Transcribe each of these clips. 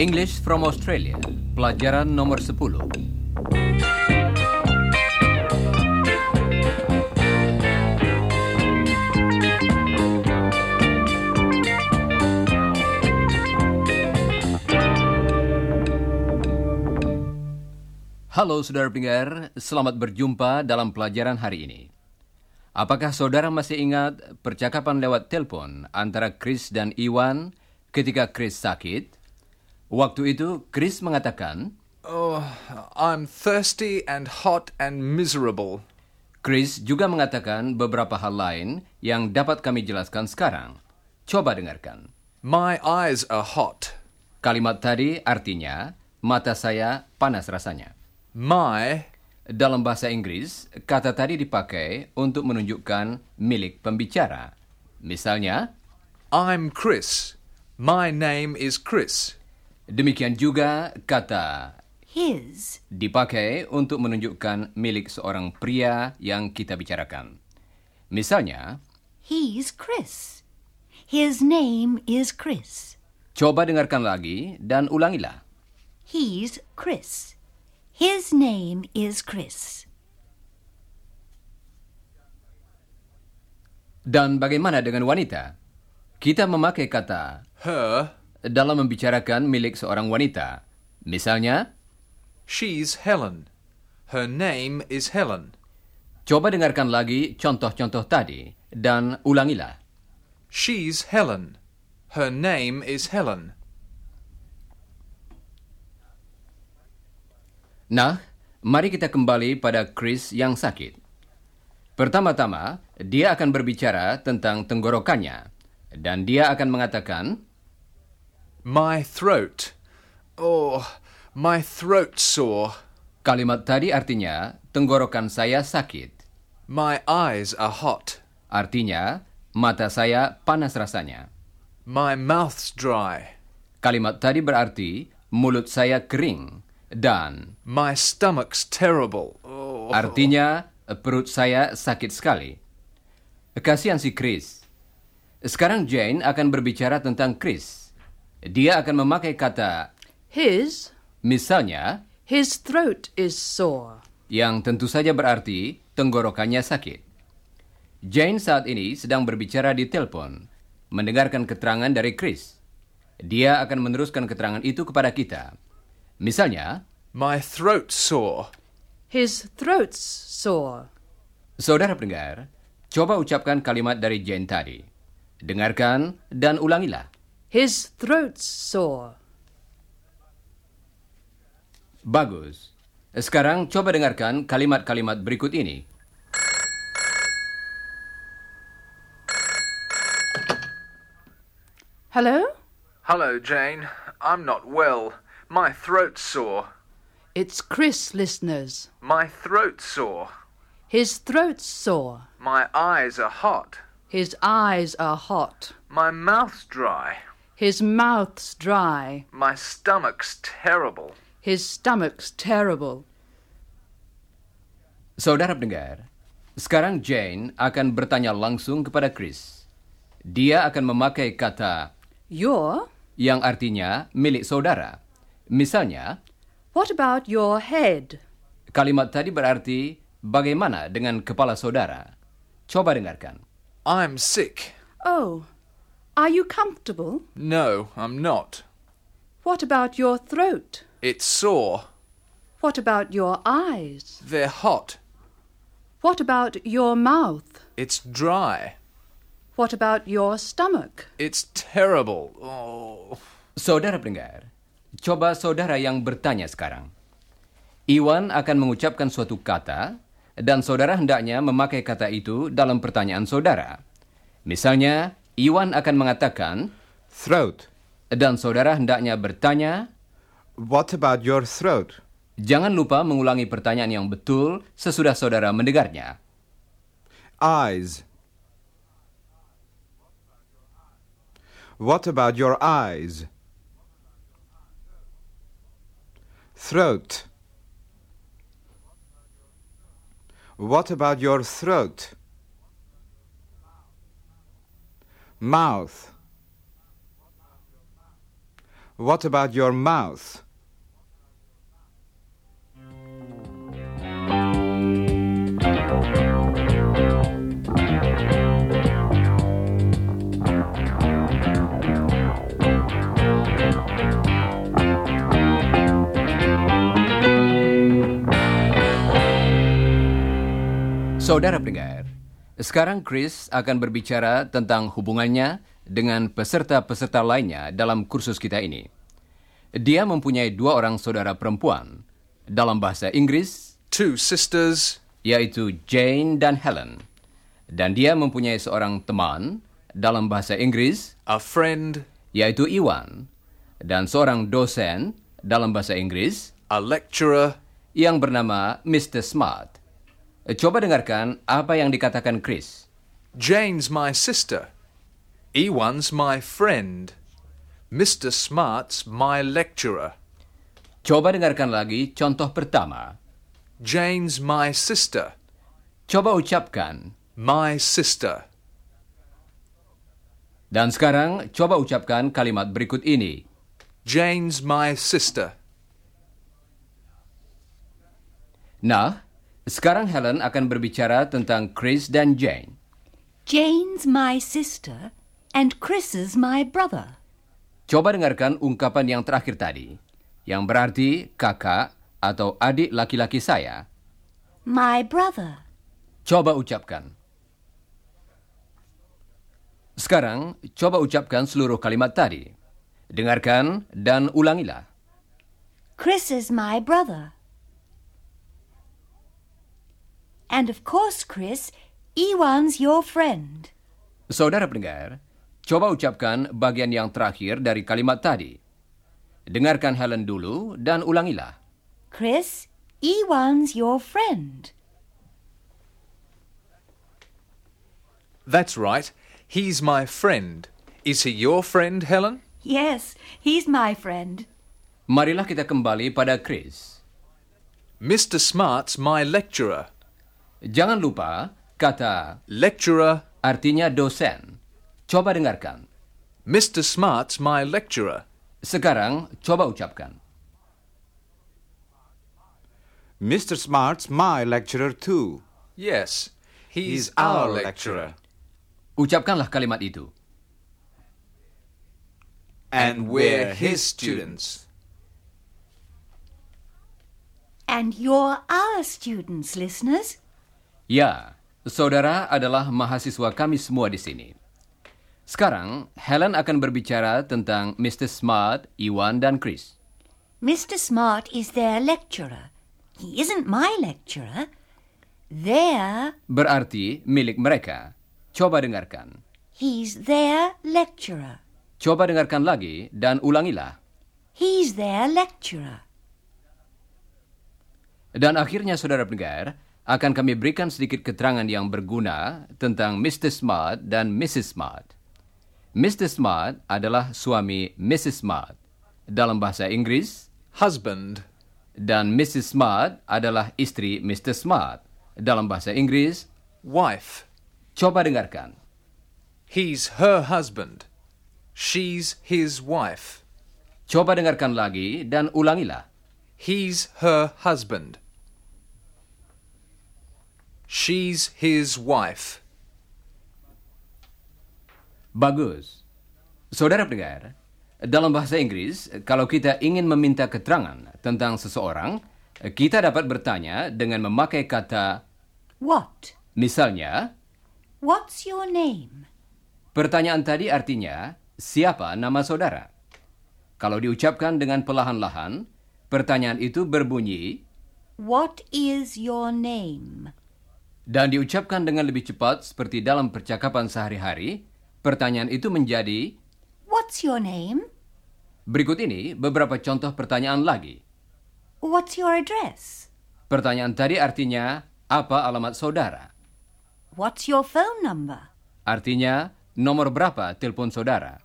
English from Australia, pelajaran nomor 10. Halo saudara pendengar, selamat berjumpa dalam pelajaran hari ini. Apakah saudara masih ingat percakapan lewat telepon antara Chris dan Iwan ketika Chris sakit? Waktu itu Chris mengatakan, Oh, I'm thirsty and hot and miserable. Chris juga mengatakan beberapa hal lain yang dapat kami jelaskan sekarang. Coba dengarkan. My eyes are hot. Kalimat tadi artinya, mata saya panas rasanya. My Dalam bahasa Inggris, kata tadi dipakai untuk menunjukkan milik pembicara. Misalnya, I'm Chris. My name is Chris. demikian juga kata His. dipakai untuk menunjukkan milik seorang pria yang kita bicarakan. Misalnya, He's Chris. His name is Chris. coba dengarkan lagi dan ulangilah. He's Chris. His name is Chris. Dan bagaimana dengan wanita? Kita memakai kata Her, dalam membicarakan milik seorang wanita. Misalnya, she's Helen. Her name is Helen. coba dengarkan lagi contoh-contoh tadi dan ulangilah. She's Helen. Her name is Helen. Nah, mari kita kembali pada Chris yang sakit. Pertama-tama, dia akan berbicara tentang tenggorokannya. Dan dia akan mengatakan, My throat. Oh, my throat sore. kalimat tadi artinya, tenggorokan saya sakit. My eyes are hot. Artinya, mata saya panas rasanya. My mouth's dry. Kalimat tadi berarti, mulut saya kering. Dan My stomach's terrible. Oh. artinya, perut saya sakit sekali. Kasihan si Chris. Sekarang Jane akan berbicara tentang Chris. Dia akan memakai kata His, misalnya his throat is sore. yang tentu saja berarti tenggorokannya sakit. Jane saat ini sedang berbicara di telepon, mendengarkan keterangan dari Chris. Dia akan meneruskan keterangan itu kepada kita. Misalnya, My throat sore. His throat's sore. saudara pendengar, coba ucapkan kalimat dari Jane tadi. Dengarkan dan ulangilah. His throat's sore. Bagus. Sekarang coba dengarkan kalimat-kalimat berikut ini. Hello? Hello, Jane. I'm not well. My throat's sore. It's Chris, listeners. My throat's sore. His throat's sore. My eyes are hot. His eyes are hot. My mouth's dry. His mouth's dry. My stomach's terrible. His stomach's terrible. Saudara pendengar, sekarang Jane akan bertanya langsung kepada Chris. Dia akan memakai kata Your? yang artinya milik saudara. Misalnya, What about your head? kalimat tadi berarti bagaimana dengan kepala saudara. Coba dengarkan. I'm sick. Oh, are you comfortable? No, I'm not. What about your throat? It's sore. What about your eyes? They're hot. What about your mouth? It's dry. What about your stomach? It's terrible. Oh. Saudara pendengar, coba saudara yang bertanya sekarang. Iwan akan mengucapkan suatu kata dan saudara hendaknya memakai kata itu dalam pertanyaan saudara. Misalnya, Iwan akan mengatakan Throat. dan saudara hendaknya bertanya, What about your throat? jangan lupa mengulangi pertanyaan yang betul sesudah saudara mendengarnya. Eyes. What about your eyes? Throat. What about your throat? Mouth. What about your mouth? Saudara pendengar, sekarang Chris akan berbicara tentang hubungannya dengan peserta-peserta lainnya dalam kursus kita ini. Dia mempunyai dua orang saudara perempuan. Dalam bahasa Inggris, Two sisters. yaitu Jane dan Helen. Dan dia mempunyai seorang teman dalam bahasa Inggris, A friend. yaitu Iwan. Dan seorang dosen dalam bahasa Inggris A lecturer. yang bernama Mr. Smart. Coba dengarkan apa yang dikatakan Chris. Jane's my sister. Ewan's my friend. Mr. Smart's my lecturer. Coba dengarkan lagi contoh pertama. Jane's my sister. Coba ucapkan. My sister. Dan sekarang coba ucapkan kalimat berikut ini. Jane's my sister. Nah, sekarang Helen akan berbicara tentang Chris dan Jane. Jane's my sister and Chris's my brother. Coba dengarkan ungkapan yang terakhir tadi, yang berarti kakak atau adik laki-laki saya. My brother. Coba ucapkan. Sekarang, coba ucapkan seluruh kalimat tadi. Dengarkan dan ulangilah. Chris is my brother. And of course, Chris, Ewan's your friend. Saudara pendengar, coba ucapkan bagian yang terakhir dari kalimat tadi. Dengarkan Helen dulu dan ulangilah. Chris, Ewan's your friend. That's right. He's my friend. Is he your friend, Helen? Yes, he's my friend. Marilah kita kembali pada Chris. Mr. Smart's my lecturer. Jangan lupa, kata Lecturer. artinya dosen. Coba dengarkan. Mr. Smart's my lecturer. Sekarang, coba ucapkan. Mr. Smart's my lecturer too. Yes, he's, He's our our lecturer. Ucapkanlah kalimat itu. And we're his students. And you're our students, listeners. Ya, saudara adalah mahasiswa kami semua di sini. Sekarang, Helen akan berbicara tentang Mr. Smart, Iwan, dan Chris. Mr. Smart is their lecturer. He isn't my lecturer. They're, Berarti milik mereka. Coba dengarkan. he's their lecturer. Coba dengarkan lagi dan ulangilah. He's their lecturer. Dan akhirnya saudara pendengar, akan kami berikan sedikit keterangan yang berguna tentang Mr. Smart dan Mrs. Smart. Mr. Smart adalah suami Mrs. Smart dalam bahasa Inggris Husband. dan Mrs. Smart adalah istri Mr. Smart dalam bahasa Inggris. Wife. Coba dengarkan. He's her husband. She's his wife. Coba dengarkan lagi dan ulangilah. He's her husband. She's his wife. Bagus. Saudara pendengar, dalam bahasa Inggris, kalau kita ingin meminta keterangan tentang seseorang, kita dapat bertanya dengan memakai kata What? misalnya, What's your name? pertanyaan tadi artinya, siapa nama saudara? Kalau diucapkan dengan perlahan-lahan, pertanyaan itu berbunyi What is your name? Dan diucapkan dengan lebih cepat seperti dalam percakapan sehari-hari, pertanyaan itu menjadi What's your name? berikut ini beberapa contoh pertanyaan lagi. What's your address? Pertanyaan tadi artinya, apa alamat saudara? What's your phone number? Artinya, nomor berapa telepon saudara?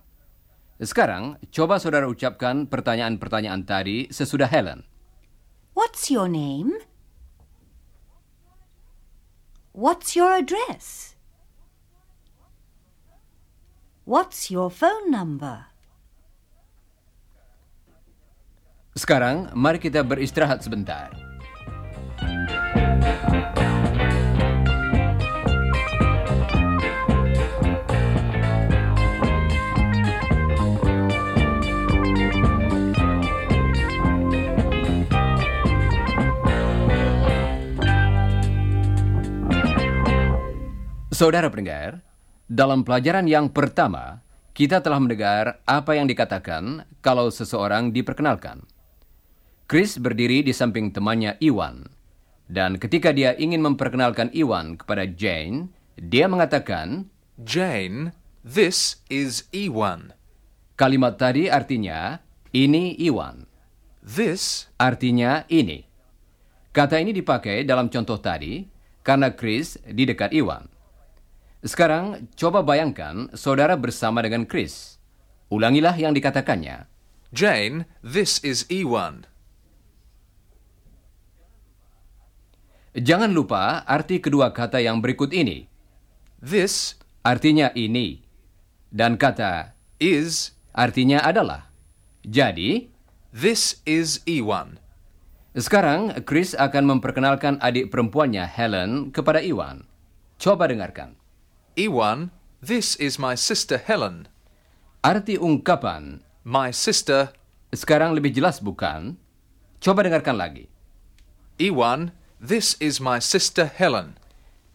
Sekarang, coba saudara ucapkan pertanyaan-pertanyaan tadi sesudah Helen. What's your name? What's your address? What's your phone number? Sekarang, mari kita beristirahat sebentar. Saudara pendengar, dalam pelajaran yang pertama, kita telah mendengar apa yang dikatakan kalau seseorang diperkenalkan. Chris berdiri di samping temannya Iwan, dan ketika dia ingin memperkenalkan Iwan kepada Jane, dia mengatakan, Jane, this is Ewan. kalimat tadi artinya, ini Iwan. This Artinya ini. Kata ini dipakai dalam contoh tadi karena Chris di dekat Iwan. Sekarang coba bayangkan saudara bersama dengan Chris. Ulangilah yang dikatakannya. Jane, this is Ewan. Jangan lupa arti kedua kata yang berikut ini. This Artinya ini. Dan kata is artinya adalah. Jadi, this is Ewan. sekarang Chris akan memperkenalkan adik perempuannya Helen kepada Iwan. Coba dengarkan. Ewan, this is my sister Helen. Arti ungkapan My sister sekarang lebih jelas bukan? Coba dengarkan lagi. Ewan, this is my sister Helen.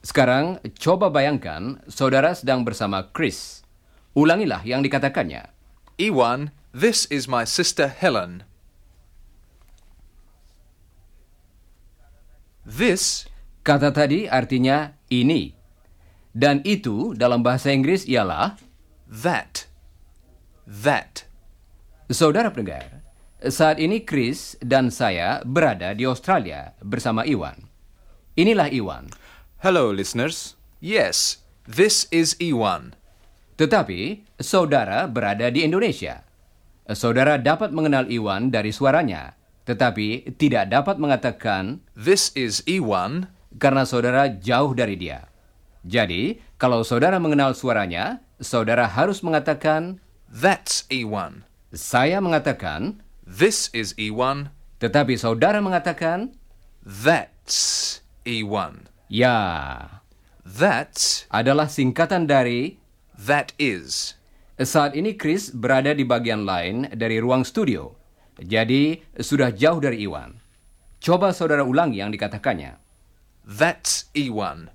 Sekarang coba bayangkan saudara sedang bersama Chris. Ulangilah yang dikatakannya. Ewan, this is my sister Helen. This Kata tadi artinya ini. Dan itu dalam bahasa Inggris ialah that that Saudara pendengar, saat ini Chris dan saya berada di Australia bersama Iwan. Inilah Iwan. Hello, listeners. yes this is Ewan Tetapi saudara berada di Indonesia. Saudara dapat mengenal Iwan dari suaranya, tetapi tidak dapat mengatakan this is Ewan karena saudara jauh dari dia. Jadi, kalau saudara mengenal suaranya, saudara harus mengatakan, that's Ewan saya mengatakan, this is Ewan tetapi saudara mengatakan, that's Ewan ya, that adalah singkatan dari that is saat ini Chris berada di bagian lain dari ruang studio. Jadi, sudah jauh dari Iwan. Coba saudara ulangi yang dikatakannya. that's Ewan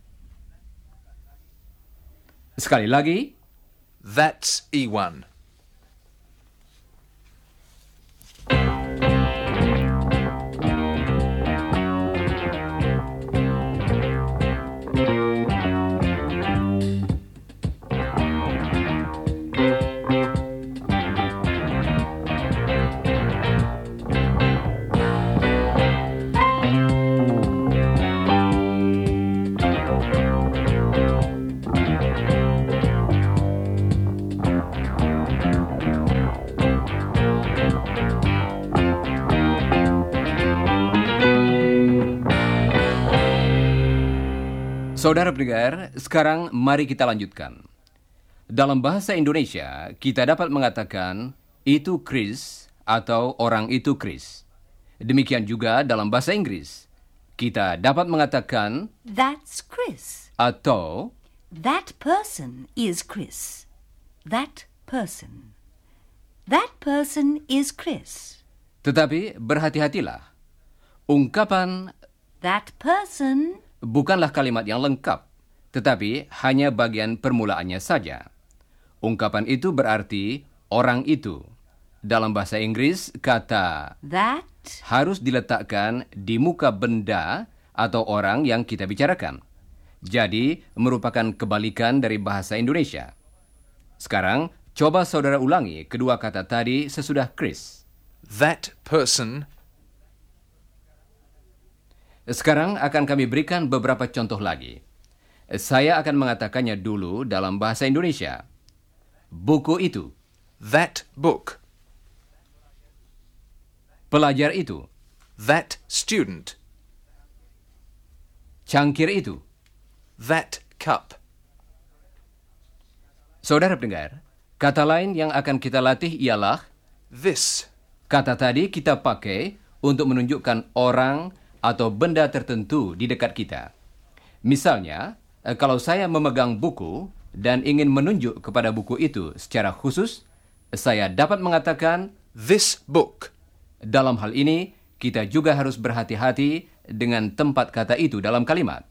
Sekali lagi, that's Ewan Saudara pendengar, sekarang mari kita lanjutkan. Dalam bahasa Indonesia, kita dapat mengatakan itu Chris atau orang itu Chris. Demikian juga dalam bahasa Inggris. Kita dapat mengatakan That's Chris. atau That person is Chris. That person. That person is Chris. tetapi berhati-hatilah. Ungkapan That person bukanlah kalimat yang lengkap, tetapi hanya bagian permulaannya saja. Ungkapan itu berarti orang itu. Dalam bahasa Inggris, kata that harus diletakkan di muka benda atau orang yang kita bicarakan. Jadi, merupakan kebalikan dari bahasa Indonesia. Sekarang, coba saudara ulangi kedua kata tadi sesudah Chris. that person Sekarang akan kami berikan beberapa contoh lagi. Saya akan mengatakannya dulu dalam bahasa Indonesia. Buku itu, that book pelajar itu, that student cangkir itu, that cup. Saudara pendengar, kata lain yang akan kita latih ialah This. kata tadi kita pakai untuk menunjukkan orang atau benda tertentu di dekat kita. Misalnya, eh, kalau saya memegang buku dan ingin menunjuk kepada buku itu secara khusus, saya dapat mengatakan This book. dalam hal ini kita juga harus berhati-hati dengan tempat kata itu dalam kalimat.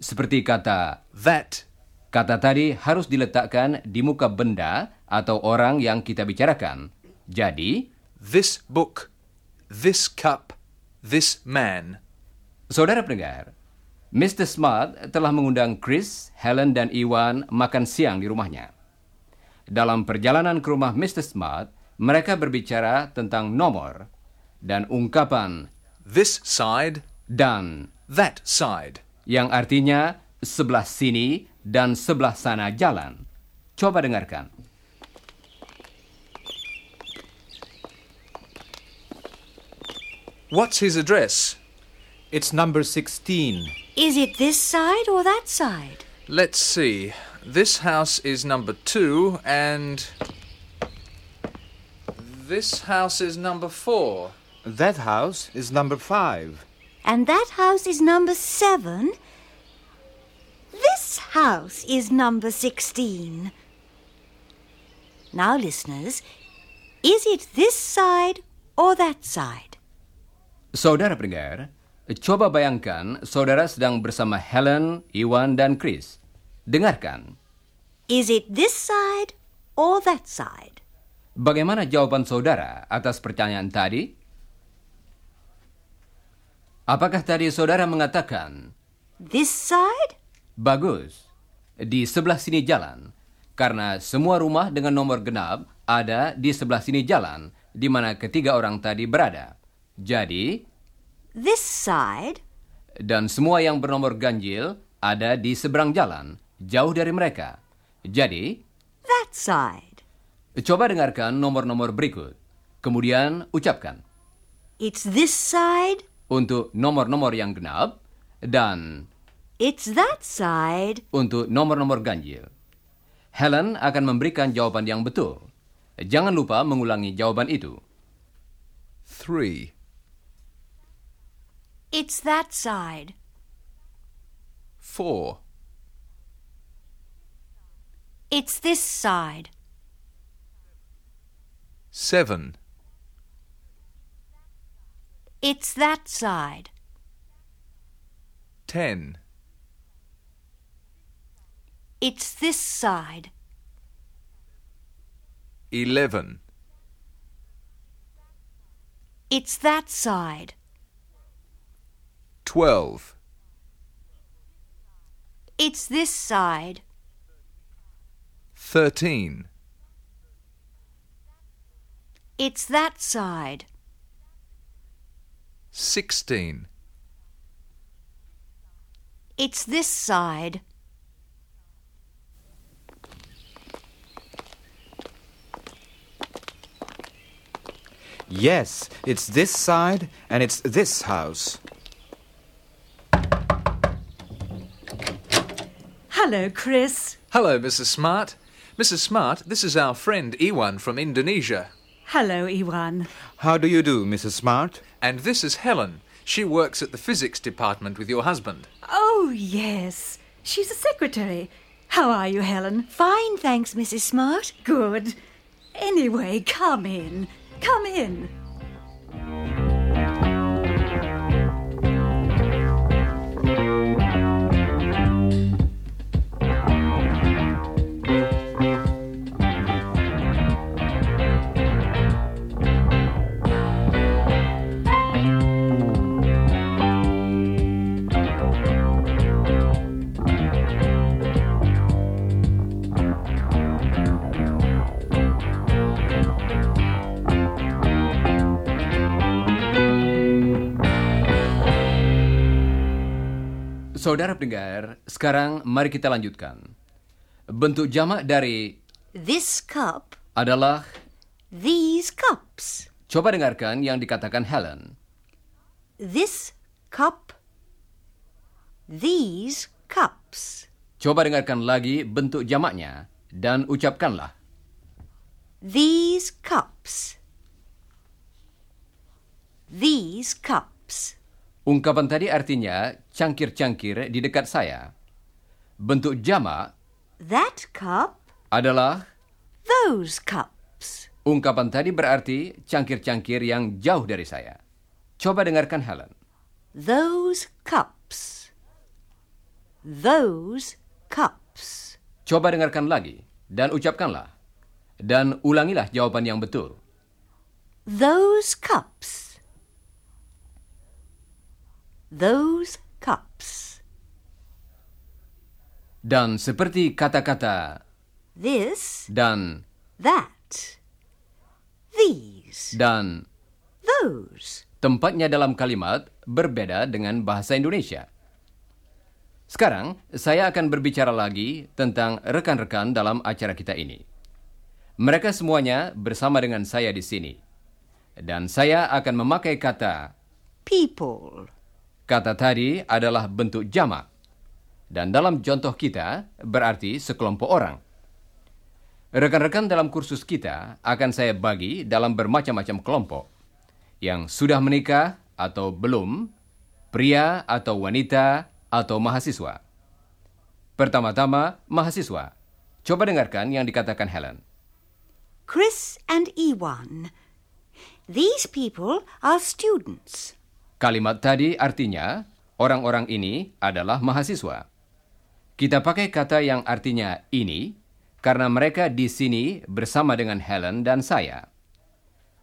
Seperti kata That. Kata tadi harus diletakkan di muka benda atau orang yang kita bicarakan. Jadi, This book. This cup. This man. saudara pendengar, Mr. Smart telah mengundang Chris, Helen, dan Iwan makan siang di rumahnya. Dalam perjalanan ke rumah Mr. Smart, mereka berbicara tentang nomor dan ungkapan This side. dan That side. yang artinya sebelah sini dan sebelah sana jalan. Coba dengarkan. What's his address? It's number 16. Is it this side or that side? Let's see. This house is number two, and. This house is number four. That house is number 5. And that house is number seven. This house is number 16. Now, listeners, is it this side or that side? Saudara pendengar, coba bayangkan saudara sedang bersama Helen, Iwan, dan Chris. Dengarkan, Is it this side or that side? bagaimana jawaban saudara atas pertanyaan tadi? Apakah tadi saudara mengatakan, This side? bagus, di sebelah sini jalan, karena semua rumah dengan nomor genap ada di sebelah sini jalan, di mana ketiga orang tadi berada. Jadi, This side? dan semua yang bernomor ganjil ada di seberang jalan, jauh dari mereka. Jadi, That side. coba dengarkan nomor-nomor berikut. Kemudian ucapkan It's this side? untuk nomor-nomor yang genap dan It's that side. untuk nomor-nomor ganjil. Helen akan memberikan jawaban yang betul. Jangan lupa mengulangi jawaban itu. Three. It's that side. Four. It's this side. Seven. It's that side. Ten. It's this side. Eleven. It's that side. Twelve. It's this side. Thirteen. It's that side. Sixteen. It's this side. Yes, it's this side and it's this house. Hello, Chris. Hello, Mrs. Smart. Mrs. Smart, this is our friend Iwan from Indonesia. Hello, Iwan. How do you do, Mrs. Smart? And this is Helen. She works at the physics department with your husband. Oh, yes. She's a secretary. How are you, Helen? Fine, thanks, Mrs. Smart. Good. Anyway, come in. Come in. Saudara pendengar, sekarang mari kita lanjutkan. Bentuk jamak dari This cup, adalah these cups. coba dengarkan yang dikatakan Helen. This cup, these cups. Coba dengarkan lagi bentuk jamaknya dan ucapkanlah. These cups. These cups. Ungkapan tadi artinya cangkir-cangkir di dekat saya. Bentuk jamak That cup. adalah Those cups. ungkapan tadi berarti cangkir-cangkir yang jauh dari saya. Coba dengarkan Helen. Those cups. Those cups. Coba dengarkan lagi dan ucapkanlah. Dan ulangilah jawaban yang betul. Those cups. Those cups. Dan seperti kata-kata This, dan that, these, dan those. tempatnya dalam kalimat berbeda dengan bahasa Indonesia. Sekarang, saya akan berbicara lagi tentang rekan-rekan dalam acara kita ini. Mereka semuanya bersama dengan saya di sini. Dan saya akan memakai kata People. Kata tadi adalah bentuk jamak. Dan dalam contoh kita berarti sekelompok orang. Rekan-rekan dalam kursus kita akan saya bagi dalam bermacam-macam kelompok. Yang sudah menikah atau belum, pria atau wanita atau mahasiswa. Pertama-tama, mahasiswa. Coba dengarkan yang dikatakan Helen. Chris and Ewan. These people are students. Kalimat tadi artinya orang-orang ini adalah mahasiswa. Kita pakai kata yang artinya ini karena mereka di sini bersama dengan Helen dan saya.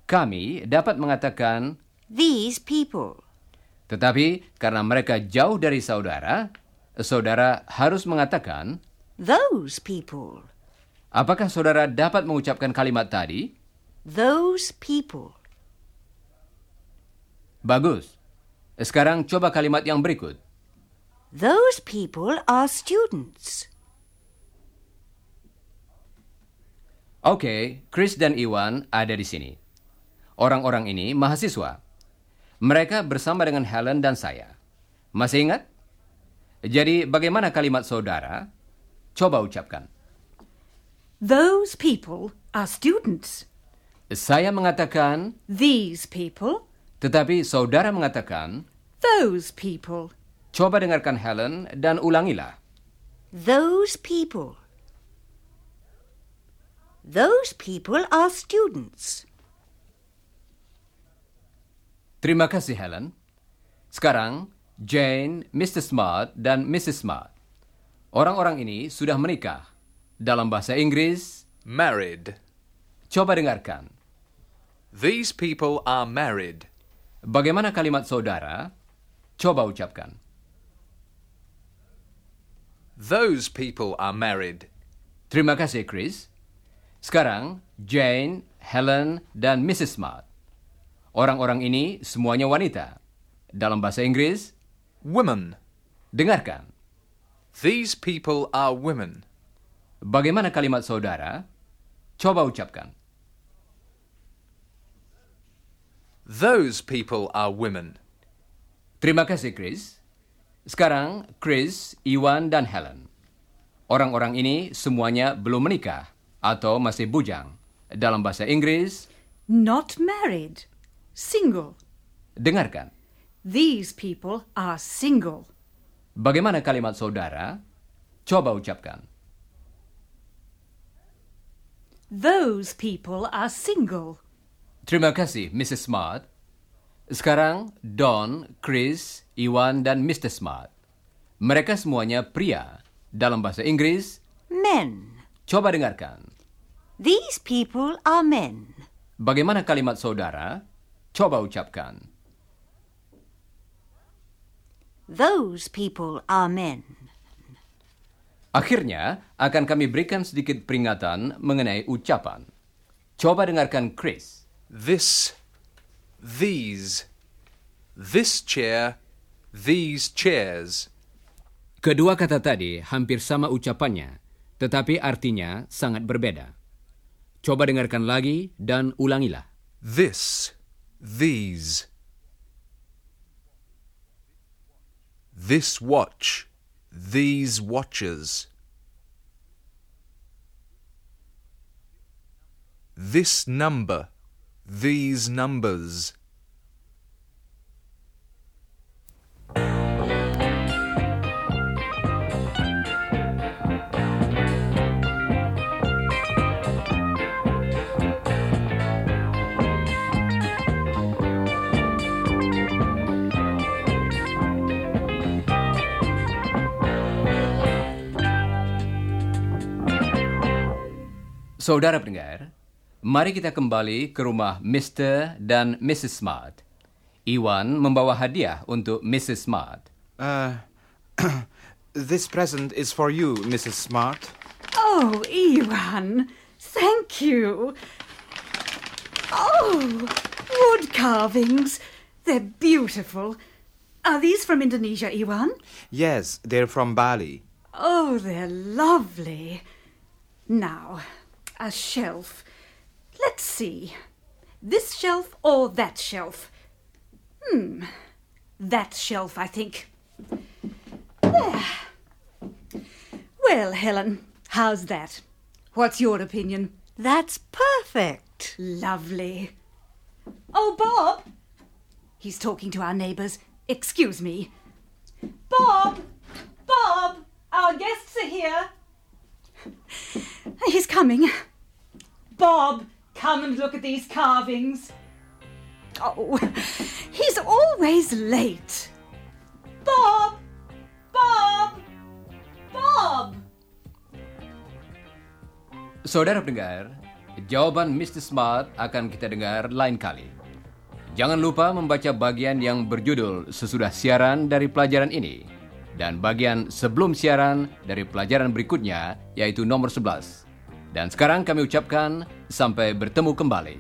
Kami dapat mengatakan, These people. tetapi karena mereka jauh dari saudara, saudara harus mengatakan, Those people. apakah saudara dapat mengucapkan kalimat tadi? Those people. Bagus. Sekarang coba kalimat yang berikut. Those people are students. Oke, Chris dan Iwan ada di sini. Orang-orang ini mahasiswa. Mereka bersama dengan Helen dan saya. Masih ingat? Jadi bagaimana kalimat saudara? Coba ucapkan. Those people are students. Saya mengatakan, These people, tetapi saudara mengatakan, those people. coba dengarkan Helen dan ulangilah. Those people. Those people are students. Terima kasih Helen. Sekarang, Jane, Mr. Smart, dan Mrs. Smart. Orang-orang ini sudah menikah. Dalam bahasa Inggris, Married. coba dengarkan. These people are married. Bagaimana kalimat saudara? Coba ucapkan. Those people are married. Terima kasih, Chris. Sekarang, Jane, Helen, dan Mrs. Smart. Orang-orang ini semuanya wanita. Dalam bahasa Inggris, Women. dengarkan. These people are women. Bagaimana kalimat saudara? Coba ucapkan. Those people are women. Terima kasih, Chris. Sekarang, Chris, Iwan, dan Helen. Orang-orang ini semuanya belum menikah atau masih bujang. Dalam bahasa Inggris, Not married. Single. dengarkan. These people are single. Bagaimana kalimat saudara? Coba ucapkan. Those people are single. Terima kasih, Mrs. Smart. Sekarang, Don, Chris, Iwan, dan Mr. Smart. Mereka semuanya pria. Dalam bahasa Inggris, Men. coba dengarkan. These people are men. Bagaimana kalimat saudara? Coba ucapkan. Those people are men. Akhirnya, akan kami berikan sedikit peringatan mengenai ucapan. Coba dengarkan Chris. This, these, this chair, these chairs. Kedua kata tadi hampir sama ucapannya, tetapi artinya sangat berbeda. Coba dengarkan lagi dan ulangilah. This, these. This watch, These watches. This number. These numbers. Saudara pendengar, mari kita kembali ke rumah Mr. dan Mrs. Smart. Iwan membawa hadiah untuk Mrs. Smart. Uh, this present is for you, Mrs. Smart. Oh, Iwan, thank you. Oh, wood carvings. They're beautiful. Are these from Indonesia, Iwan? Yes, they're from Bali. Oh, they're lovely. Now, a shelf. Let's see. This shelf or that shelf? Hmm. That shelf, I think. There. Well, Helen, how's that? What's your opinion? That's perfect. Lovely. Oh, Bob! He's talking to our neighbours. Excuse me. Bob! Bob! Our guests are here. He's coming. Bob, come and look at these carvings. Oh, he's always late. Bob! Bob! Bob! Saudara pendengar, jawaban Mr. Smart akan kita dengar lain kali. Jangan lupa membaca bagian yang berjudul sesudah siaran dari pelajaran ini dan bagian sebelum siaran dari pelajaran berikutnya yaitu nomor 11. Dan sekarang kami ucapkan sampai bertemu kembali.